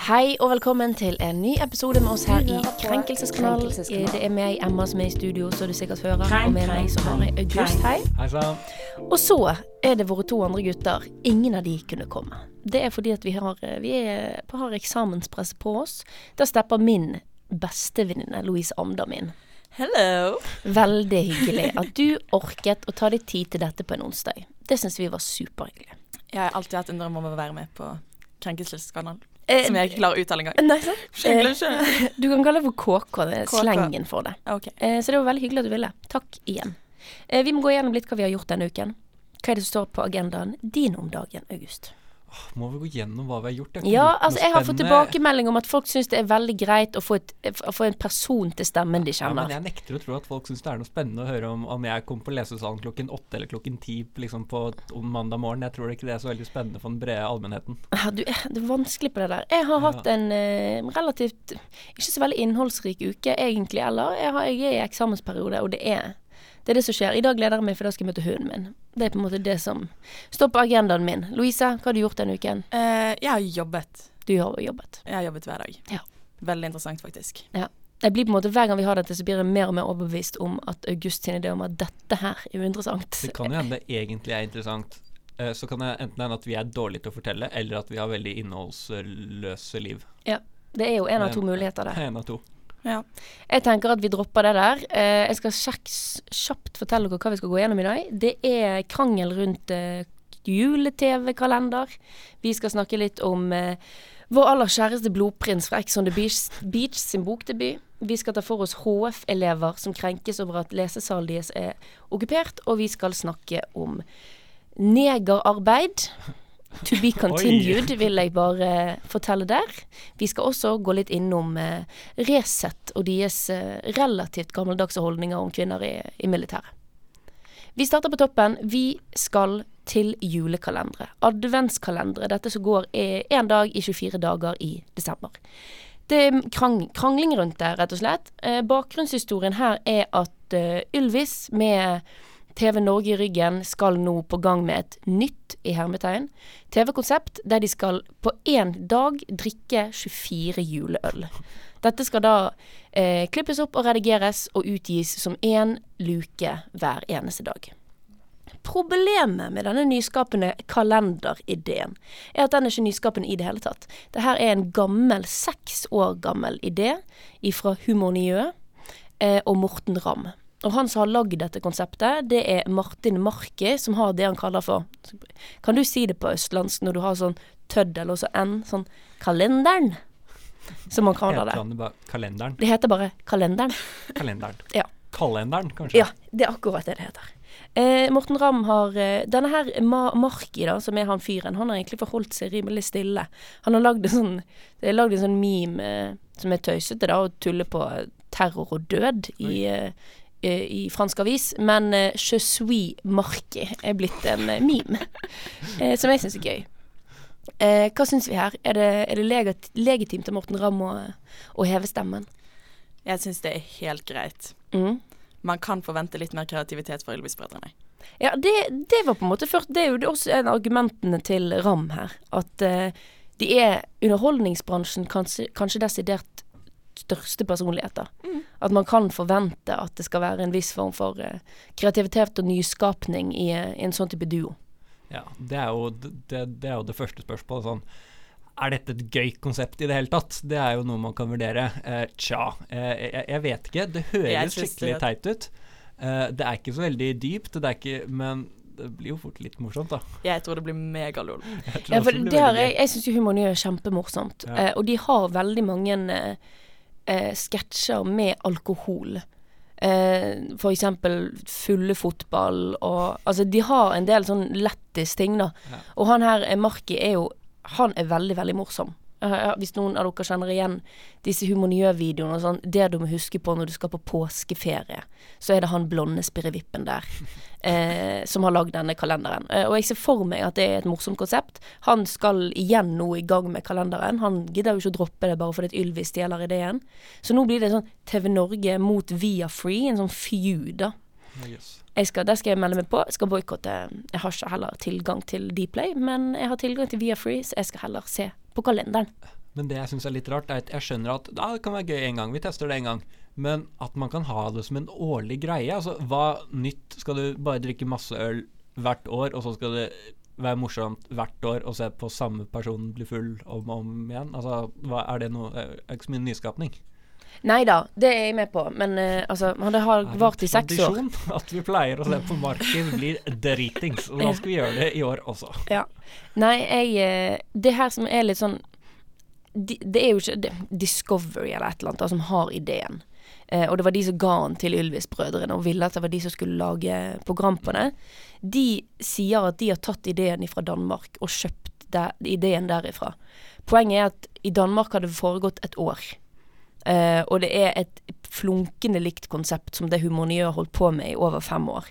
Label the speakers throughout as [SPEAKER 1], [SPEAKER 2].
[SPEAKER 1] Hei og velkommen til en ny episode med oss her i Krenkelseskanalen. Det er meg, Emma, som er i studio, så du sikkert hører. Og med meg så har jeg August. Hei.
[SPEAKER 2] Hei sann.
[SPEAKER 1] Og så er det våre to andre gutter. Ingen av de kunne komme. Det er fordi at vi har, vi er, har eksamenspress på oss. Da stepper min bestevenninne Louise Amdam inn.
[SPEAKER 3] Hello.
[SPEAKER 1] Veldig hyggelig at du orket å ta deg tid til dette på en onsdag. Det syns vi var superhyggelig.
[SPEAKER 3] Jeg har alltid hatt en drøm om å være med på Krenkelseskanalen.
[SPEAKER 1] Eh,
[SPEAKER 3] Som jeg ikke klarer å uttale engang.
[SPEAKER 1] Nei, sant? Eh. Du kan kalle det for KK, det er slengen for det.
[SPEAKER 3] Okay.
[SPEAKER 1] Eh, Så det var veldig hyggelig at du ville. Takk igjen. Eh, Vi må gå gjennom litt hva vi har gjort denne uken. Hva er det som står på agendaen din om dagen, August?
[SPEAKER 2] Må vi gå gjennom hva vi har gjort?
[SPEAKER 1] Ja, altså jeg har fått tilbakemelding om at folk syns det er veldig greit å få, et, å få en person til stemmen de kjenner.
[SPEAKER 2] Ja, men jeg nekter å tro at folk syns det er noe spennende å høre om om jeg kom på lesesalen klokken åtte eller klokken ti liksom på om mandag morgen. Jeg tror ikke det er så veldig spennende for den brede allmennheten.
[SPEAKER 1] Ja, du, det er vanskelig på det der. Jeg har hatt en eh, relativt ikke så veldig innholdsrik uke egentlig, eller. Jeg, har, jeg er i eksamensperiode, og det er det er det som skjer. I dag gleder jeg meg, for da skal jeg møte hunden min. Det er på en måte det som står på agendaen min. Louise, hva har du gjort denne uken?
[SPEAKER 3] Uh, jeg har jobbet.
[SPEAKER 1] Du har jobbet.
[SPEAKER 3] Jeg har jobbet hver dag.
[SPEAKER 1] Ja.
[SPEAKER 3] Veldig interessant, faktisk.
[SPEAKER 1] Ja. Jeg blir på en måte, Hver gang vi har dette, så blir jeg mer og mer overbevist om at August sin idé om at dette her er uinteressant.
[SPEAKER 2] Det kan jo hende det egentlig er interessant. Eh, Så kan det enten hende at vi er dårlige til å fortelle, eller at vi har veldig innholdsløse liv. Ja.
[SPEAKER 1] Det er jo en av to muligheter der.
[SPEAKER 2] En av to.
[SPEAKER 3] Ja.
[SPEAKER 1] Jeg tenker at vi dropper det der. Eh, jeg skal kjapt fortelle dere hva vi skal gå gjennom i dag. Det er krangel rundt eh, jule-TV-kalender. Vi skal snakke litt om eh, vår aller kjæreste blodprins fra Ex on the Beach, Beach sin bokdebut. Vi skal ta for oss HF-elever som krenkes over at lesesalen deres er okkupert, og vi skal snakke om negerarbeid. To be continued, vil jeg bare fortelle der. Vi skal også gå litt innom eh, Resett og deres eh, relativt gammeldagse holdninger om kvinner i, i militæret. Vi starter på toppen. Vi skal til julekalendere. Adventskalendere. Dette som går én dag i 24 dager i desember. Det er krang, krangling rundt det, rett og slett. Eh, bakgrunnshistorien her er at eh, Ylvis med TV Norge i ryggen skal nå på gang med et nytt, i hermetegn, TV-konsept der de skal på én dag drikke 24 juleøl. Dette skal da eh, klippes opp og redigeres og utgis som én luke hver eneste dag. Problemet med denne nyskapende kalenderideen er at den er ikke nyskapende i det hele tatt. Dette er en gammel, seks år gammel idé fra Humorniø eh, og Morten Ramm. Og han som har lagd dette konseptet, det er Martin Marki, som har det han kaller for Kan du si det på østlandsk når du har sånn tøddel og så n, sånn kalenderen? Som man kaller det.
[SPEAKER 2] Heter kalenderen?
[SPEAKER 1] Det heter bare kalenderen.
[SPEAKER 2] Kalenderen.
[SPEAKER 1] Ja.
[SPEAKER 2] Kalenderen, kanskje?
[SPEAKER 1] Ja, det er akkurat det det heter. Eh, Morten Ramm har eh, Denne her Ma Marki, da, som er han fyren, han har egentlig forholdt seg rimelig stille. Han har lagd en sånn lagd en sånn meme eh, som er tøysete, da, og tuller på terror og død i, eh, eh, i fransk avis. Men eh, Je suis Marki er blitt en eh, meme, eh, som jeg syns er gøy. Eh, hva syns vi her? Er det, er det legitimt av Morten Ramm å, å heve stemmen?
[SPEAKER 3] Jeg syns det er helt greit.
[SPEAKER 1] Mm.
[SPEAKER 3] Man kan forvente litt mer kreativitet fra Ylvis-brødrene.
[SPEAKER 1] Ja, det, det var på en måte først Det er jo det også en av argumentene til Ram her. At uh, de er underholdningsbransjen kanskje, kanskje desidert største personligheter. At man kan forvente at det skal være en viss form for eh, kreativitet og nyskapning i, eh, i en sånn type duo.
[SPEAKER 2] Ja, det er jo det, det, er jo det første spørsmålet. Sånn, er dette et gøy konsept i det hele tatt? Det er jo noe man kan vurdere. Eh, tja, eh, jeg, jeg vet ikke. Det høres skikkelig
[SPEAKER 3] det-
[SPEAKER 2] teit ut. Eh, det er ikke så veldig dypt, det er ikke, men det blir jo fort litt morsomt, da.
[SPEAKER 3] Jeg tror det blir megalol.
[SPEAKER 2] Jeg
[SPEAKER 1] Ja, jeg, jeg syns jo Humor er kjempemorsomt.
[SPEAKER 2] Ja.
[SPEAKER 1] Eh, og de har veldig mange eh, sketsjer med alkohol. Eh, for eksempel fulle fotball og Altså, de har en del sånn lættis-ting, da.
[SPEAKER 2] Ja.
[SPEAKER 1] Og han her, eh, Marki, er jo Han er veldig, veldig morsom. Eh, ja, hvis noen av dere kjenner igjen disse Humorniø-videoene og sånn, det du må huske på når du skal på påskeferie, så er det han blonde spirrevippen der eh, som har lagd denne kalenderen. Eh, og jeg ser for meg at det er et morsomt konsept. Han skal igjen nå i gang med kalenderen. Han gidder jo ikke å droppe det bare fordi et Ylvis stjeler ideen. Så nå blir det sånn TV Norge mot Via Free, en sånn feud, da.
[SPEAKER 2] Yes.
[SPEAKER 1] Jeg skal, der skal jeg melde meg på. Jeg skal boikotte. Jeg har ikke heller tilgang til Dplay, men jeg har tilgang til Via Free, så jeg skal heller se på kalenderen.
[SPEAKER 2] Men det jeg syns er litt rart, er at jeg skjønner at ja, det kan være gøy en gang, vi tester det en gang. Men at man kan ha det som en årlig greie. Altså, hva nytt? Skal du bare drikke masse øl hvert år, og så skal det være morsomt hvert år å se på samme person bli full om og om igjen? Altså, hva, er det noe er ikke så mye nyskapning.
[SPEAKER 1] Nei da, det er jeg med på, men uh, altså Det har
[SPEAKER 2] Er
[SPEAKER 1] vart i seks år.
[SPEAKER 2] tradisjon at vi pleier å se på Marken blir dritings, og da skal vi gjøre det i år også.
[SPEAKER 1] Ja. Nei, jeg eh, Det her som er litt sånn de, Det er jo ikke det, Discovery eller et eller annet da, som har ideen. Eh, og det var de som ga den til Ylvis-brødrene og ville at det var de som skulle lage program på det. De sier at de har tatt ideen fra Danmark og kjøpt der, ideen derifra. Poenget er at i Danmark har det foregått et år. Eh, og det er et flunkende likt konsept som det Humorniø har holdt på med i over fem år.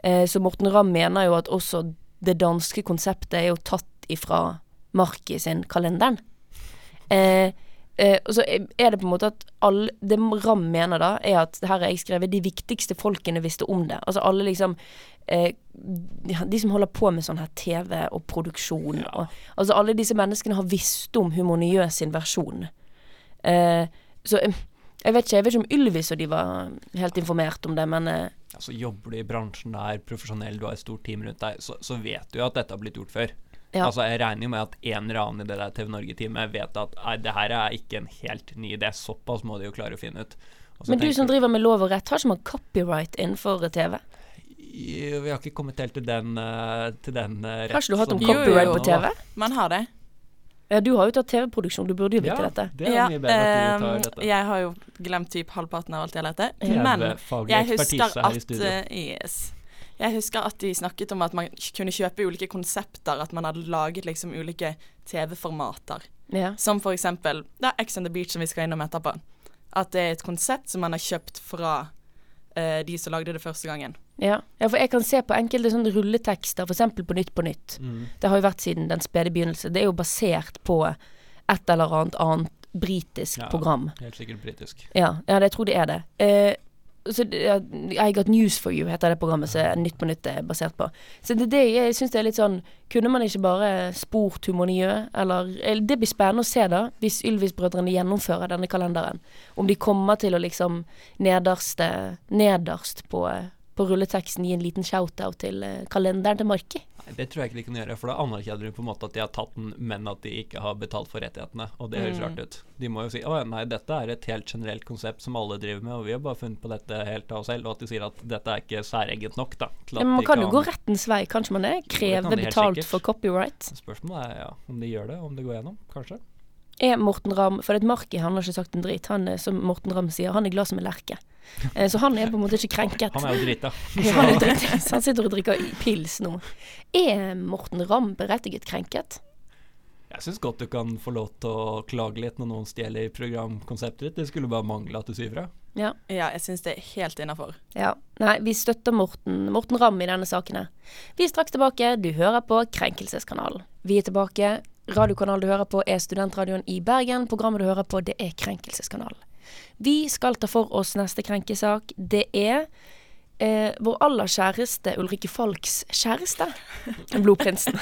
[SPEAKER 1] Uh, så Morten Ramm mener jo at også det danske konseptet er jo tatt ifra Marki sin kalenderen. Uh, og så er det på en måte at alle Det Ramm mener da, er at her har jeg skrevet de viktigste folkene visste om det. Altså alle liksom de, de som holder på med sånn her TV og produksjon og Altså alle disse menneskene har visst om Humorniø sin versjon. Eh, så eh, jeg vet ikke, jeg vet ikke om Ylvis og de var helt informert om det, men eh,
[SPEAKER 2] Altså, jobber du i bransjen der profesjonell, du har et stort team rundt deg, så, så vet du jo at dette har blitt gjort før.
[SPEAKER 1] Ja.
[SPEAKER 2] Altså, Jeg regner jo med at en eller annen i det der TV Norge-teamet vet at nei, det her er ikke en helt ny idé. Såpass må de jo klare å finne ut.
[SPEAKER 1] Men du som driver med lov og rett, har ikke man copyright innenfor TV?
[SPEAKER 2] Vi har ikke kommet helt til den, eh, til den rett
[SPEAKER 1] Har ikke du hatt om
[SPEAKER 3] jo,
[SPEAKER 1] copyright
[SPEAKER 3] jo.
[SPEAKER 1] på TV?
[SPEAKER 3] Man har det.
[SPEAKER 1] Ja, du har jo tatt TV-produksjon, du burde jo vite
[SPEAKER 2] Ja,
[SPEAKER 1] dette.
[SPEAKER 2] det er mye bedre at du tar
[SPEAKER 3] ehm,
[SPEAKER 2] dette.
[SPEAKER 3] jeg har jo glemt typ halvparten av alt jeg lærte. Men jeg husker at eh, yes. Jeg husker at de snakket om at man kunne kjøpe ulike konsepter. At man hadde laget liksom ulike TV-formater.
[SPEAKER 1] Ja.
[SPEAKER 3] Som for eksempel da, X on the Beach, som vi skal innom etterpå. At det er et konsept som man har kjøpt fra uh, de som lagde det første gangen.
[SPEAKER 1] Ja. ja, for jeg kan se på enkelte sånne rulletekster, f.eks. på Nytt på Nytt.
[SPEAKER 2] Mm.
[SPEAKER 1] Det har jo vært siden den spede begynnelse. Det er jo basert på et eller annet annet britisk
[SPEAKER 2] Ja.
[SPEAKER 1] program.
[SPEAKER 2] Helt sikkert britisk.
[SPEAKER 1] Ja, ja det, jeg tror det er det. Eh, så I Got News for You heter det programmet som Nytt på Nytt er basert på. Så det, det jeg syns det er litt sånn Kunne man ikke bare spurt Humaniø, eller, eller Det blir spennende å se, da, hvis Ylvis-brødrene gjennomfører denne kalenderen. Om de kommer til å liksom nederste Nederst på, på rulleteksten gi en liten shout-out til eh, kalenderen til Marki.
[SPEAKER 2] Det tror jeg ikke de kan gjøre, for da anerkjenner de på en måte at de har tatt den, men at de ikke har betalt for rettighetene. Og det høres
[SPEAKER 3] Mm.
[SPEAKER 2] rart ut. De må jo si å nei, dette er et helt generelt konsept som alle driver med, og vi har bare funnet på dette helt av oss selv, og at de sier at dette er ikke særegent nok, da.
[SPEAKER 1] Men man
[SPEAKER 2] de
[SPEAKER 1] kan jo gå rettens vei, kanskje man
[SPEAKER 2] er?
[SPEAKER 1] Kreve
[SPEAKER 2] kan
[SPEAKER 1] betalt for copyright.
[SPEAKER 2] Spørsmålet er ja, om de gjør det, om det går gjennom, kanskje.
[SPEAKER 1] er Morten Ramm For det Marki han har ikke sagt en drit. Han er, som Morten Ramm sier, han er glad som en lerke. Eh, Så han er på en måte ikke krenket.
[SPEAKER 2] Han er jo drita.
[SPEAKER 1] Han, er han sitter og drikker pils nå. Er Morten Ramm berettiget krenket?
[SPEAKER 2] Jeg syns godt du kan få lov til å klage litt når noen stjeler programkonseptet ditt. Det skulle bare mangle at du sier fra.
[SPEAKER 1] Ja.
[SPEAKER 3] Ja, jeg syns det er helt innafor.
[SPEAKER 1] ja. Nei, vi støtter Morten, Morten Ramm i denne saken her. Vi er straks tilbake. Du hører på Krenkelseskanalen. Vi er tilbake. Radiokanalen du hører på er Studentradioen i Bergen. Programmet du hører på, det er Krenkelseskanalen. Vi skal ta for oss neste krenkesak. Det er eh, vår aller kjæreste Ulrikke Falks kjæreste. Blodprinsen.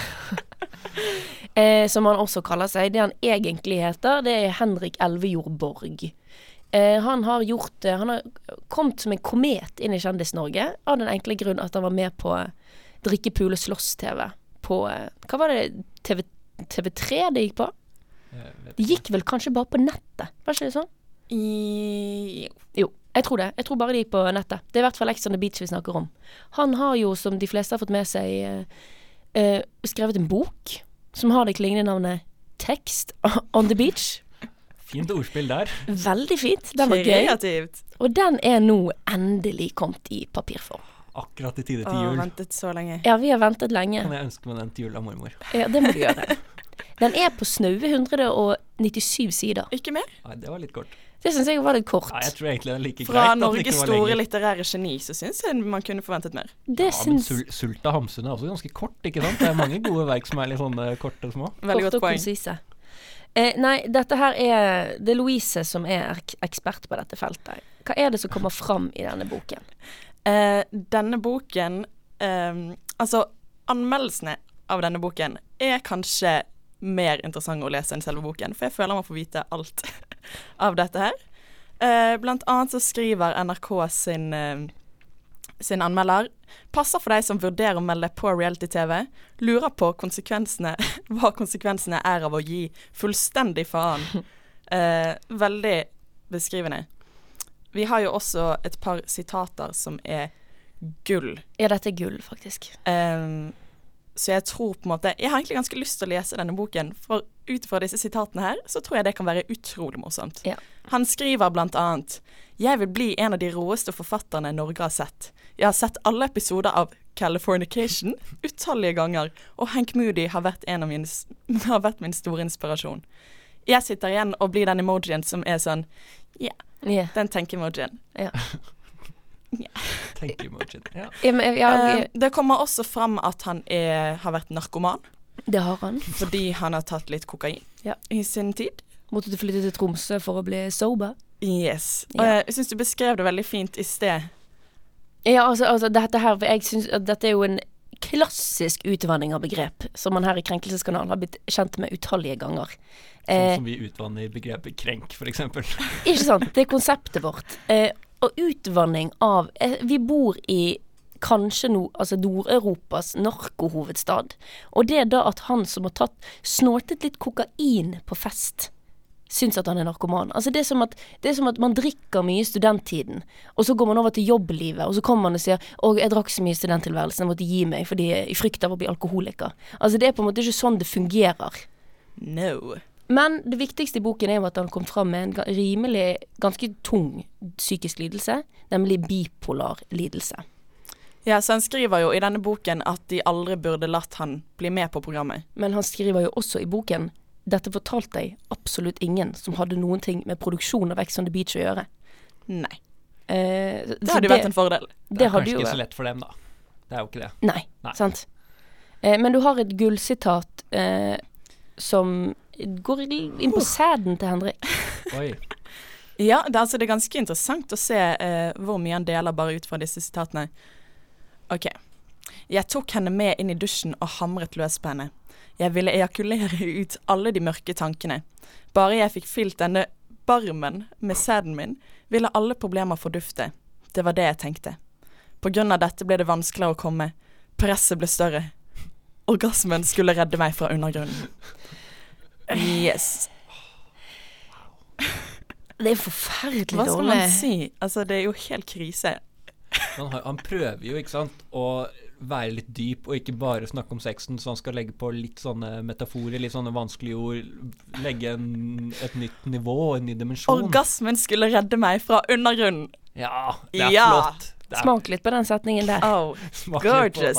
[SPEAKER 1] eh, som han også kaller seg. Det han egentlig heter, det er Henrik Elvejord Borg. Eh, han har gjort eh, Han har kommet som en komet inn i Kjendis-Norge av den enkle grunn at han var med på Drikke, pule, slåss-TV. På eh, Hva var det TV, TV3 det gikk på? Det gikk vel kanskje bare på nettet? Var ikke det sånn?
[SPEAKER 3] I
[SPEAKER 1] Jo, jeg tror det. Jeg tror bare det gikk på nettet. Det er i hvert fall Ex on the Beach vi snakker om. Han har jo, som de fleste har fått med seg, eh, eh, skrevet en bok som har det klingende navnet Text on the Beach.
[SPEAKER 2] Fint ordspill der.
[SPEAKER 1] Veldig fint. Den var gøy.
[SPEAKER 3] Kreativt.
[SPEAKER 1] Og den er nå endelig kommet i papirform.
[SPEAKER 2] Akkurat i tide til jul.
[SPEAKER 3] ventet så lenge.
[SPEAKER 1] Ja, vi har ventet lenge.
[SPEAKER 2] Kan jeg ønske meg den til jul av mormor?
[SPEAKER 1] Ja, det må du gjøre. Den er på snaue 197 sider.
[SPEAKER 3] Ikke mer?
[SPEAKER 2] Nei, det var litt kort.
[SPEAKER 1] Det syns jeg var litt kort.
[SPEAKER 2] Nei, jeg tror egentlig det er like
[SPEAKER 3] Fra
[SPEAKER 2] greit
[SPEAKER 3] Norges store litterære geni, så syns jeg man kunne forventet mer.
[SPEAKER 1] Det
[SPEAKER 2] Ja, men
[SPEAKER 1] syns
[SPEAKER 2] sul Sulta Hamsun er også ganske kort, ikke sant? Det er mange gode verk som er litt sånne korte og små.
[SPEAKER 3] Veldig
[SPEAKER 1] kort
[SPEAKER 3] godt poeng.
[SPEAKER 1] konsise. Eh, nei, dette her er Det er Louise som er ek ekspert på dette feltet. Hva er det som kommer fram i denne boken?
[SPEAKER 3] Eh, denne boken eh, Altså, anmeldelsene av denne boken er kanskje mer interessante å lese enn selve boken, for jeg føler man får vite alt av dette her. Eh, blant annet så skriver NRK sin, eh, sin anmelder Passer for deg som vurderer å melde på reality-TV, lurer på konsekvensene, hva konsekvensene er av å gi fullstendig faen. Eh, veldig beskrivende. Vi har jo også et par sitater som er gull.
[SPEAKER 1] Ja, dette er gull, faktisk.
[SPEAKER 3] Um, så jeg tror på en måte Jeg har egentlig ganske lyst til å lese denne boken, for ut fra disse sitatene her, så tror jeg det kan være utrolig morsomt.
[SPEAKER 1] Ja.
[SPEAKER 3] Han skriver blant annet Jeg vil bli en av de råeste forfatterne Norge har sett. Jeg har sett alle episoder av Californication utallige ganger, og Hank Moody har vært, en av mine, har vært min store inspirasjon. Jeg sitter igjen og blir den emojien som er sånn Ja,
[SPEAKER 1] yeah.
[SPEAKER 3] den tenke-emojien.
[SPEAKER 1] ja.
[SPEAKER 2] Tenke-emojien. Ja.
[SPEAKER 3] Eh, det kommer også fram at han er, har vært narkoman.
[SPEAKER 1] det har han.
[SPEAKER 3] Fordi han har tatt litt kokain
[SPEAKER 1] Ja.
[SPEAKER 3] i sin tid.
[SPEAKER 1] Måtte du flytte til Tromsø for å bli sober?
[SPEAKER 3] Yes. Og
[SPEAKER 1] Ja.
[SPEAKER 3] jeg syns du beskrev det veldig fint i sted.
[SPEAKER 1] Ja, altså, altså dette her Jeg synes dette er jo en klassisk utvanning av begrep, som man her i Krenkelseskanalen har blitt kjent med utallige ganger.
[SPEAKER 2] Sånn
[SPEAKER 1] Eh,
[SPEAKER 2] som vi utvanner begrepet krenk, f.eks.
[SPEAKER 1] Ikke sant? Det er konseptet vårt. Eh, og utvanning av eh, Vi bor i kanskje no, altså Nord-Europas narkohovedstad. Og det er da at han som har tatt snortet litt kokain på fest, syns at han er narkoman. Altså det er, som at, er som at man drikker mye i studenttiden, og så går man over til jobblivet, og så kommer man og sier 'Å, jeg drakk så mye i studenttilværelsen, jeg måtte gi meg fordi jeg, i frykt av å bli alkoholiker'. Altså det er på en måte ikke sånn det fungerer.
[SPEAKER 3] No.
[SPEAKER 1] Men det viktigste i boken er jo at han kom fram med en rimelig, ganske tung psykisk lidelse, nemlig bipolar lidelse.
[SPEAKER 3] Ja, så han skriver jo i denne boken at de aldri burde latt han bli med på programmet.
[SPEAKER 1] Men han skriver jo også i boken dette fortalte jeg absolutt ingen som hadde noen ting med produksjon av Ex on the Beach å gjøre.
[SPEAKER 3] Nei.
[SPEAKER 1] Eh,
[SPEAKER 3] Det hadde jo vært en fordel.
[SPEAKER 2] Det
[SPEAKER 1] det
[SPEAKER 2] er kanskje ikke så lett for dem, da. Det er jo ikke det.
[SPEAKER 1] Nei,
[SPEAKER 2] Nei.
[SPEAKER 1] sant. Eh, men du har et gullsitat eh, som går inn på sæden til Henrik.
[SPEAKER 2] Oi.
[SPEAKER 3] Ja, det, altså, det er ganske interessant å se uh, hvor mye han deler bare ut fra disse sitatene. OK. Jeg tok henne med inn i dusjen og hamret løs på henne. Jeg ville ejakulere ut alle de mørke tankene. Bare jeg fikk fylt denne barmen med sæden min, ville alle problemer fordufte. Det var det jeg tenkte. På grunn av dette ble det vanskeligere å komme. Presset ble større. Orgasmen skulle redde meg fra undergrunnen. Yes.
[SPEAKER 1] Det er forferdelig dårlig.
[SPEAKER 3] Hva skal
[SPEAKER 1] dårlig.
[SPEAKER 3] man si? Altså, det er jo helt krise.
[SPEAKER 2] Han, har, han prøver jo, ikke sant, å være litt dyp og ikke bare snakke om sexen, så han skal legge på litt sånne metaforer, litt sånne vanskelige ord. Legge en, et nytt nivå en ny dimensjon.
[SPEAKER 3] Orgasmen skulle redde meg fra undergrunnen.
[SPEAKER 2] Ja, det er
[SPEAKER 3] Ja.
[SPEAKER 2] flott. Det er
[SPEAKER 1] Smak litt på den setningen der.
[SPEAKER 3] Oh,
[SPEAKER 2] smak litt på
[SPEAKER 3] gorgeous.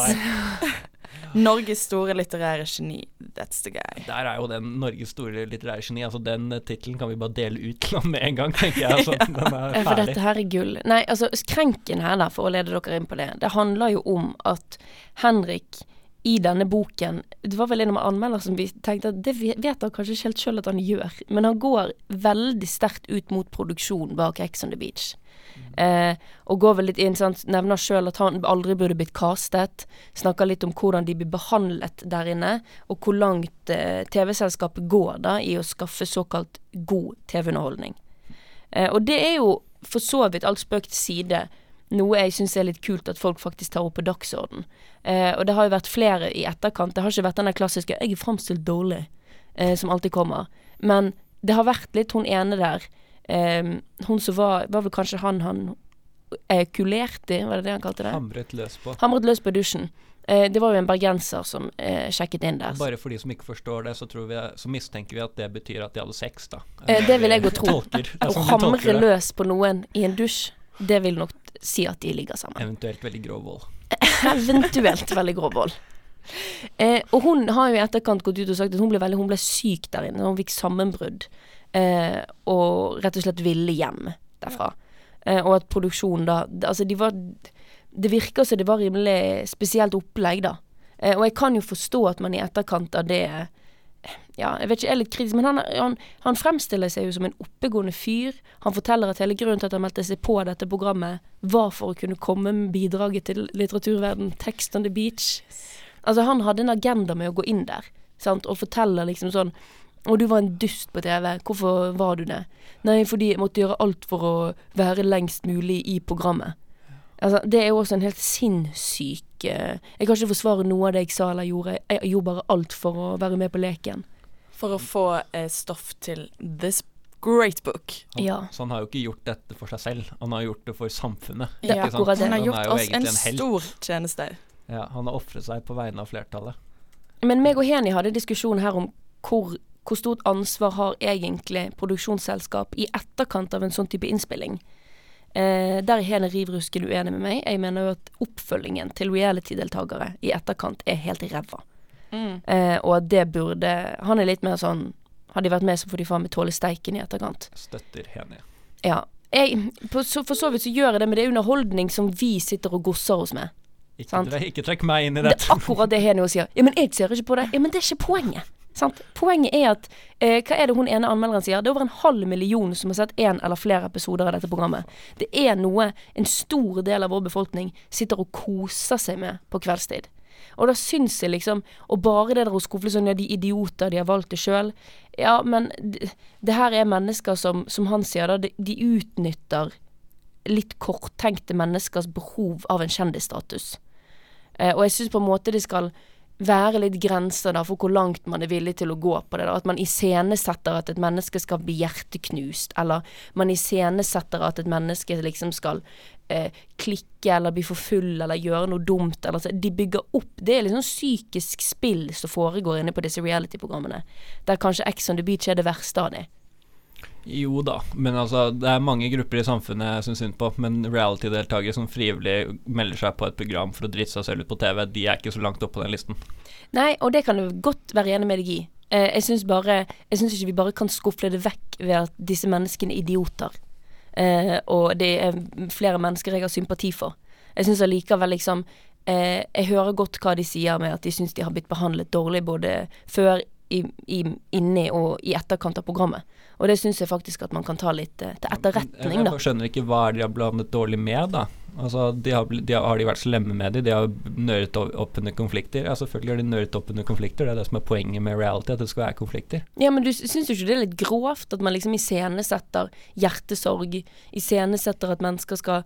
[SPEAKER 3] Norges store litterære geni. That's the guy.
[SPEAKER 2] Der er jo den Norges store litterære geni. Altså Den eh, tittelen kan vi bare dele ut til ham med en gang, tenker jeg. Altså, den er
[SPEAKER 1] ferdig. for dette her er gull. Nei, altså krenken her, da, for å lede dere inn på det, det handler jo om at Henrik i denne boken Det var vel en av anmelderne som vi tenkte at det vet han kanskje ikke helt sjøl at han gjør, men han går veldig sterkt ut mot produksjon bak Ex on the Beach. Eh, og går vel litt inn, sant, nevner sjøl at han aldri burde blitt castet. Snakker litt om hvordan de blir behandlet der inne, og hvor langt eh, TV-selskapet går da i å skaffe såkalt god TV-underholdning. Eh, og det er jo for så vidt alt spøk til side noe jeg syns er litt kult at folk faktisk tar opp på dagsorden. Eh, og det har jo vært flere i etterkant. Det har ikke vært den der klassiske 'jeg er framstilt dårlig' eh, som alltid kommer. Men det har vært litt hun ene der. Eh, hun som var Var vel kanskje han han kulerte i, var det det han kalte det?
[SPEAKER 2] Hamret løs på.
[SPEAKER 1] Hamret løs på dusjen. Eh, det var jo en bergenser som eh, sjekket inn der.
[SPEAKER 2] Bare for de som ikke forstår det, så, tror vi, så mistenker vi at det betyr at de hadde sex, da.
[SPEAKER 1] Eh, det vil jeg jo tro.
[SPEAKER 2] Er
[SPEAKER 1] Å
[SPEAKER 2] sånn
[SPEAKER 1] hamre løs på noen i en dusj, det vil nok si at de ligger sammen.
[SPEAKER 2] Eventuelt veldig grov vold.
[SPEAKER 1] Eventuelt veldig grov vold. Eh, og hun har jo i etterkant gått ut og sagt at hun ble, veldig, hun ble syk der inne. Hun fikk sammenbrudd. Eh, og rett og slett ville hjem derfra. Eh, og at produksjonen da Altså, de var Det virker som det var rimelig spesielt opplegg, da. Eh, og jeg kan jo forstå at man i etterkant av det ja, jeg vet ikke, jeg er litt kritisk, men han, han, han fremstiller seg jo som en oppegående fyr. Han forteller at hele grunnen til at han meldte seg på dette programmet, var for å kunne komme med bidraget til litteraturverden Text on the Beach. Altså, han hadde en agenda med å gå inn der. sant, og forteller liksom sånn å, du var en dust på TV. Hvorfor var du det? Nei, fordi jeg måtte gjøre alt for å være lengst mulig i programmet. Altså, det er jo også en helt sinnssyk eh, Jeg kan ikke forsvare noe av det jeg sa eller gjorde. Jeg gjorde bare alt for å være med på leken.
[SPEAKER 3] For å få eh, stoff til this great book.
[SPEAKER 2] Han,
[SPEAKER 1] Ja.
[SPEAKER 2] Så han har jo ikke gjort dette for seg selv, han har gjort det for samfunnet.
[SPEAKER 1] Det er akkurat det.
[SPEAKER 3] Han har gjort oss en
[SPEAKER 2] en
[SPEAKER 3] stor tjeneste.
[SPEAKER 2] Ja, han har ofret seg på vegne av flertallet.
[SPEAKER 1] Men meg og Heni hadde diskusjon her om hvor, hvor stort ansvar har egentlig produksjonsselskap i etterkant av en sånn type innspilling. Eh, der er Hene riv ruskende uenig med meg. Jeg mener jo at oppfølgingen til reality-deltakere i etterkant er helt ræva.
[SPEAKER 3] Mm.
[SPEAKER 1] Eh, og at det burde Han er litt mer sånn Hadde de vært med, så får de faen meg tåle steiken i etterkant.
[SPEAKER 2] Støtter Hene.
[SPEAKER 1] Ja. Jeg, på, så, for så vidt så gjør jeg det, men det er underholdning som vi sitter og gosser oss med.
[SPEAKER 2] Ikke, ikke trekk meg inn i
[SPEAKER 1] Det
[SPEAKER 2] dette.
[SPEAKER 1] er akkurat det Henio sier. Ja, men jeg ser ikke på det. Ja, men det er ikke poenget. Sant? Poenget er at eh, Hva er det hun ene anmelderen sier? Det er over en halv million som har sett én eller flere episoder av dette programmet. Det er noe en stor del av vår befolkning sitter og koser seg med på kveldstid. Og da syns jeg liksom Og bare det der å skufle sånn Ja, de idioter, de har valgt det sjøl. Ja, men det, det her er mennesker som, som han sier, da, de, de utnytter litt korttenkte menneskers behov av en kjendisstatus. Eh, og jeg syns på en måte de skal være litt grenser da for hvor langt man er villig til å gå på det. da At man iscenesetter at et menneske skal bli hjerteknust, eller man iscenesetter at et menneske liksom skal eh, klikke eller bli for full eller gjøre noe dumt. Eller, så. De bygger opp Det er liksom psykisk spill som foregår inne på disse reality-programmene. Der kanskje Ex on the Beach er det verste av de.
[SPEAKER 2] Jo da, men altså det er mange grupper i samfunnet jeg syns synd på. Men reality-deltakere som frivillig melder seg på et program for å drite seg selv ut på TV, de er ikke så langt oppe på den listen.
[SPEAKER 1] Nei, og det kan du godt være enig med deg i. Eh, jeg syns ikke vi bare kan skufle det vekk ved at disse menneskene er idioter. Eh, og det er flere mennesker jeg har sympati for. Jeg syns allikevel liksom eh, Jeg hører godt hva de sier med at de syns de har blitt behandlet dårlig både før, i, i, inni og i etterkant av programmet. Og det syns jeg faktisk at man kan ta litt eh, til etterretning, da.
[SPEAKER 2] Jeg skjønner ikke hva de har blandet dårlig med, da. Altså, de har, de har, har de vært slemme med dem? De har nøret opp under konflikter? Ja, selvfølgelig har de nøret opp under konflikter, det er det som er poenget med reality, at det skal være konflikter.
[SPEAKER 1] Ja, men du syns jo ikke det er litt grovt at man liksom iscenesetter hjertesorg, iscenesetter at mennesker skal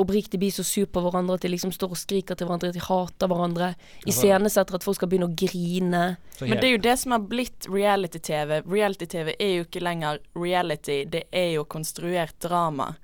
[SPEAKER 1] oppriktig blir så sur på hverandre at de liksom står og skriker til hverandre, at de hater hverandre, iscenesetter at folk skal begynne å grine.
[SPEAKER 3] Men det er jo det som har blitt reality-TV. Reality-TV er jo ikke lenger reality, det er jo konstruert drama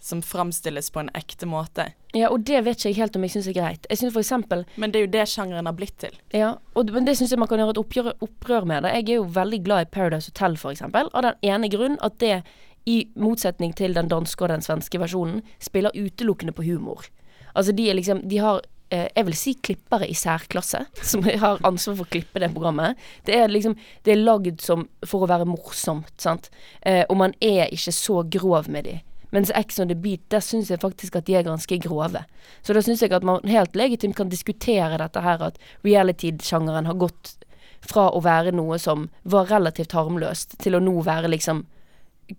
[SPEAKER 3] som framstilles på en ekte måte.
[SPEAKER 1] Ja, og det vet ikke jeg helt om jeg syns er greit. Jeg synes for eksempel
[SPEAKER 3] Men det er jo det sjangeren har blitt til.
[SPEAKER 1] Ja, og, men det syns jeg man kan gjøre et oppgjør, opprør med. Det. Jeg er jo veldig glad i Paradise Hotel, for eksempel, av den ene grunn at det, i motsetning til den danske og den svenske versjonen, spiller utelukkende på humor. Altså, de er liksom De har eh, jeg vil si klippere i særklasse, som har ansvar for å klippe det programmet. Det er liksom Det er lagd som for å være morsomt, sant. Eh, og man er ikke så grov med de. Mens Ex on the Beat, der syns jeg faktisk at de er ganske grove. Så da syns jeg at man helt legitimt kan diskutere dette her, at reality-sjangeren har gått fra å være noe som var relativt harmløst, til å nå være liksom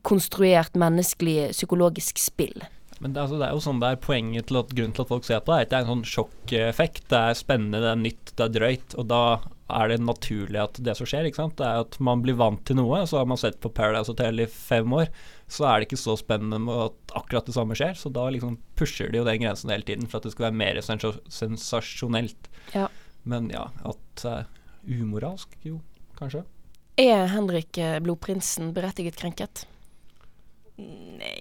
[SPEAKER 1] konstruert menneskelig psykologisk spill.
[SPEAKER 2] Men det, altså, det er jo sånn det er poenget til at grunnen til at folk ser på det, er at det er en sånn sjokkeffekt. Det er spennende, det er nytt, det er drøyt. Og da er det naturlig at det som skjer, ikke sant, det er at man blir vant til noe. Så har man sett på Paradise Hotel i fem år, så er det ikke så spennende med at akkurat det samme skjer. Så da liksom pusher de jo den grensen hele tiden for at det skal være mer sens sensasjonelt.
[SPEAKER 1] Ja.
[SPEAKER 2] Men ja, at uh, umoralsk, jo, kanskje.
[SPEAKER 1] Er Henrik eh, Blodprinsen berettiget krenket?
[SPEAKER 3] Nei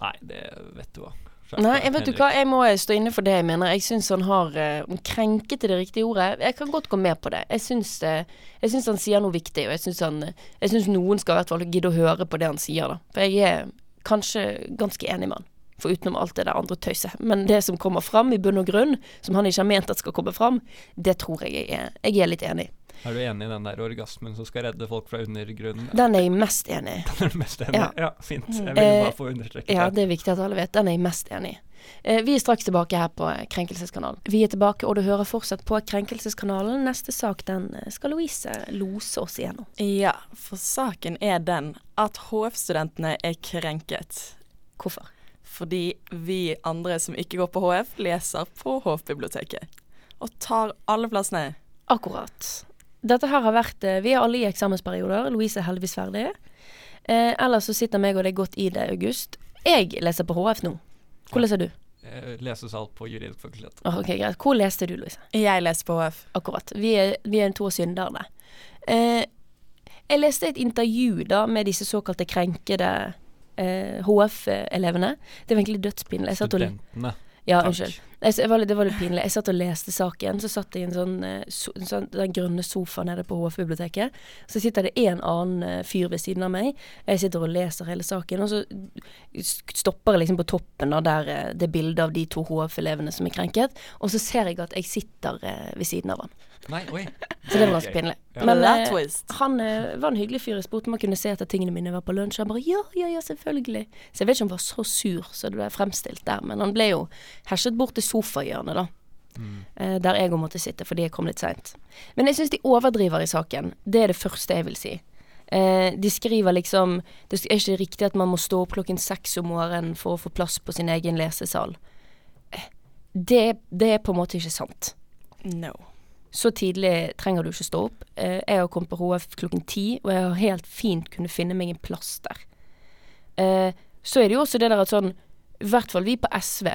[SPEAKER 2] Nei, det vet du hva.
[SPEAKER 1] Nei, jeg vet du hva, jeg må stå inne for det jeg mener. Jeg syns han har eh, om Krenket er det riktige ordet. Jeg kan godt gå med på det. Jeg syns, uh, jeg syns han sier noe viktig, og jeg syns, han, jeg syns noen skal i hvert fall gidde å høre på det han sier, da. For jeg er kanskje ganske enig med han. For utenom alt det der andre tøyset. Men det som kommer fram i bunn og grunn, som han ikke har ment at skal komme fram, det tror jeg jeg er, jeg er litt enig i.
[SPEAKER 2] Er du enig i den der orgasmen som skal redde folk fra undergrunnen?
[SPEAKER 1] Den er jeg mest enig i.
[SPEAKER 2] Den er du mest enig i?
[SPEAKER 1] Ja.
[SPEAKER 2] Ja. fint. Jeg ville
[SPEAKER 1] Eh,
[SPEAKER 2] bare få understreket
[SPEAKER 1] Ja,
[SPEAKER 2] det.
[SPEAKER 1] det er viktig at alle vet. Den er jeg mest enig i. Eh, vi er straks tilbake her på Krenkelseskanalen. Vi er tilbake, og du hører fortsatt på Krenkelseskanalen. Neste sak den eh, skal Louise lose oss igjennom.
[SPEAKER 3] Ja, for saken er den at HF-studentene er krenket.
[SPEAKER 1] Hvorfor?
[SPEAKER 3] Fordi vi andre som ikke går på HF, leser på HF-biblioteket. Og tar alle plassene.
[SPEAKER 1] Akkurat. Dette her har vært eh, Vi er alle i eksamensperioder. Louise er heldigvis ferdig. Eh, ellers så sitter meg og det er godt i det, August. Jeg leser på HF nå. Hvor leser du?
[SPEAKER 2] Eh, Lesesal på juridisk fakultet.
[SPEAKER 1] Oh, ok, greit. Hvor leste du, Louise?
[SPEAKER 3] Jeg leser på HF.
[SPEAKER 1] Akkurat. Vi er, vi er to synderne. Eh, jeg leste et intervju da med disse såkalte krenkede eh, HF-elevene. Det var egentlig dødspinlig. Jeg satt og
[SPEAKER 2] Studentene.
[SPEAKER 1] Ja, unnskyld. Jeg var litt, det var litt pinlig. Jeg satt og leste saken. Så satt jeg i en sånn, eh, en sånn den grønne sofaen nede på HF-biblioteket. Så sitter det en annen eh, fyr ved siden av meg. Jeg sitter og leser hele saken, og så stopper jeg liksom på toppen av der eh, det bildet av de to HF-elevene som er krenket. Og så ser jeg at jeg sitter ved siden av han.
[SPEAKER 2] Nei, oi.
[SPEAKER 1] Så det var ganske pinlig.
[SPEAKER 2] Ja.
[SPEAKER 1] Men eh, han eh, var en hyggelig fyr. Jeg spurte om han kunne se etter tingene mine var på lunsj. Han bare ja, ja, ja, selvfølgelig. Så jeg vet ikke om han var så sur så det ble fremstilt der, men han ble jo herset bort til sofahjørnet, da. Eh, der jeg òg måtte sitte fordi jeg kom litt seint. Men jeg syns de overdriver i saken. Det er det første jeg vil si. Eh, de skriver liksom Det er ikke riktig at man må stå opp klokken seks om morgenen for å få plass på sin egen lesesal. Eh, det, det er på en måte ikke sant.
[SPEAKER 3] No.
[SPEAKER 1] Så tidlig trenger du ikke stå opp. Eh, jeg har kommet på HF klokken ti, og jeg har helt fint kunnet finne meg en plass der. Eh, så er det jo også det der at sånn, i hvert fall vi på SV,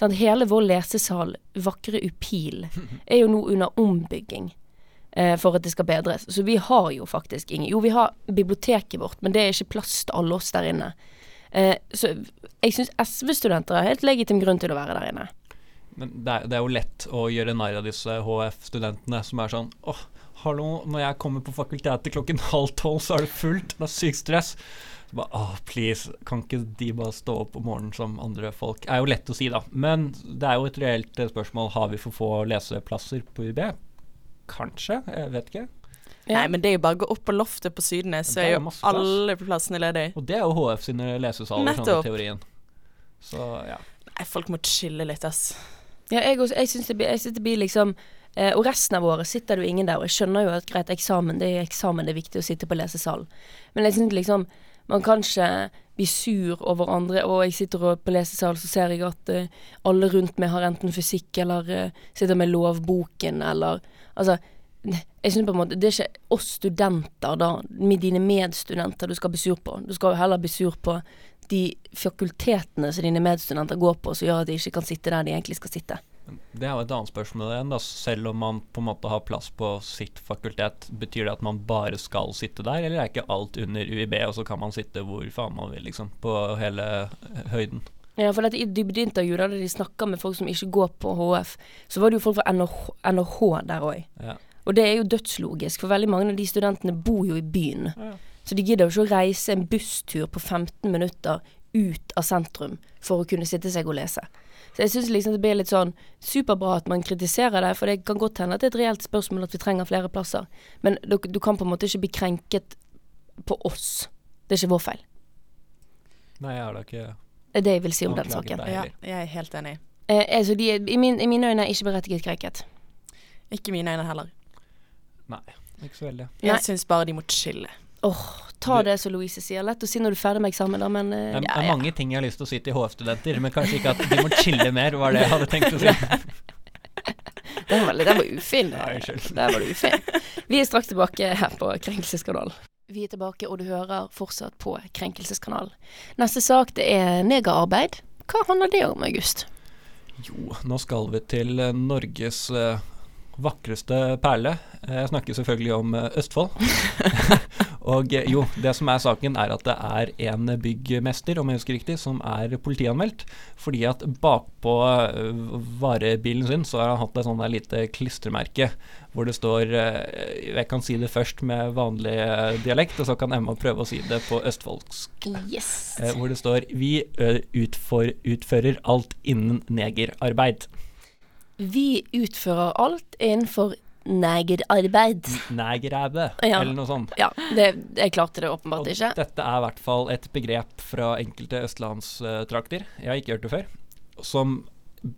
[SPEAKER 1] sant? hele vår lesesal, Vakre Upil, er jo nå under ombygging. eh, For at det skal bedres. Så vi har jo faktisk ingen Jo, vi har biblioteket vårt, men det er ikke plass til alle oss der inne. Så jeg syns SV-studenter har helt legitim grunn til å være der inne.
[SPEAKER 2] Men det er, det er jo lett å gjøre narr av disse HF-studentene som er sånn åh, hallo, når jeg kommer på fakultetet klokken halv tolv, så er det fullt. Det er sykt stress. Så Bare, åh, please, kan ikke de bare stå opp om morgenen som andre folk? Det er jo lett å si, da. Men det er jo et reelt spørsmål. Har vi for få leseplasser på UB? Kanskje, jeg vet ikke.
[SPEAKER 3] Nei, men det er jo bare å gå opp på loftet på Sydnes, så
[SPEAKER 2] er jo
[SPEAKER 3] alle plassene ledige.
[SPEAKER 2] Og det er jo HF sine lesesaler, sånn i teorien. Så ja.
[SPEAKER 3] Nei, folk må chille litt, ass.
[SPEAKER 1] Ja, jeg, også, jeg syns det, det blir liksom eh, Og resten av året sitter det jo ingen der, og jeg skjønner jo at greit, eksamen det er eksamen, det er viktig å sitte på lesesalen. Men jeg syns liksom man kan ikke bli sur over andre, og jeg sitter på lesesal, så ser jeg at eh, alle rundt meg har enten fysikk eller eh, sitter med lovboken eller Altså, jeg synes på en måte Det er ikke oss studenter, da, med dine medstudenter, du skal bli sur på. Du skal jo heller bli sur på de fakultetene som dine medstudenter går på, som gjør at de ikke kan sitte der de egentlig skal sitte.
[SPEAKER 2] Det er jo et annet spørsmål igjen. da Selv om man på en måte har plass på sitt fakultet, betyr det at man bare skal sitte der, eller er ikke alt under UiB, og så kan man sitte hvor faen man vil, liksom, på hele høyden?
[SPEAKER 1] Ja, for dette i dybdeintervjuet da de snakka med folk som ikke går på HF, så var det jo folk fra NHH der òg.
[SPEAKER 2] Ja.
[SPEAKER 1] Og det er jo dødslogisk, for veldig mange av de studentene bor jo i byen.
[SPEAKER 2] Ja.
[SPEAKER 1] Så de gidder jo ikke å reise en busstur på 15 minutter ut av sentrum for å kunne sitte seg og lese. Så jeg syns liksom det blir litt sånn superbra at man kritiserer det, for det kan godt hende at det er et reelt spørsmål at vi trenger flere plasser. Men du, du kan på en måte ikke bli krenket på oss. Det er ikke vår feil.
[SPEAKER 2] Nei, jeg har da ikke
[SPEAKER 1] Det er det jeg vil si om den saken.
[SPEAKER 3] Ja, jeg er helt enig.
[SPEAKER 1] Eh, altså de, i, min, I mine øyne er ikke berettiget krenket.
[SPEAKER 3] Ikke mine øyne heller.
[SPEAKER 2] Nei, ikke så veldig.
[SPEAKER 3] Jeg syns bare de må chille.
[SPEAKER 1] Ta
[SPEAKER 2] Du-
[SPEAKER 1] det som Louise sier. Lett å si når du er ferdig med eksamen, da, men eh,
[SPEAKER 2] Det er,
[SPEAKER 3] Ja, ja.
[SPEAKER 2] mange ting jeg har lyst til å si til HF-studenter, men kanskje ikke at de må chille mer, var det jeg hadde tenkt å si.
[SPEAKER 1] den var, den var ufin.
[SPEAKER 2] Unnskyld.
[SPEAKER 1] Der var du ufin. Vi er straks tilbake her på Krenkelseskanalen. Vi er tilbake, og du hører fortsatt på Krenkelseskanalen. Neste sak det er negerarbeid. Hva handler det om, August?
[SPEAKER 2] Jo, nå skal vi til eh, Norges eh, vakreste perle. Jeg snakker selvfølgelig om Østfold. og eh, jo, det som er saken er at det er en byggmester, om jeg husker riktig, som er politianmeldt. Fordi at bakpå eh, varebilen sin så har han hatt et sånt der lite klistremerke hvor det står eh, Jeg kan si det først med vanlig dialekt, og så kan Emma prøve å si det på østfoldsk.
[SPEAKER 1] Yes.
[SPEAKER 2] Hvor det står 'Vi utfor, utfører alt innen negerarbeid'.
[SPEAKER 1] Vi utfører alt innenfor negerarbeid.
[SPEAKER 2] Negeræbe,
[SPEAKER 1] Ja.
[SPEAKER 2] eller noe sånt.
[SPEAKER 1] Ja, det, jeg klarte det åpenbart
[SPEAKER 2] Og
[SPEAKER 1] ikke.
[SPEAKER 2] dette er i hvert fall et begrep fra enkelte østlandstrakter, jeg har ikke hørt det før, som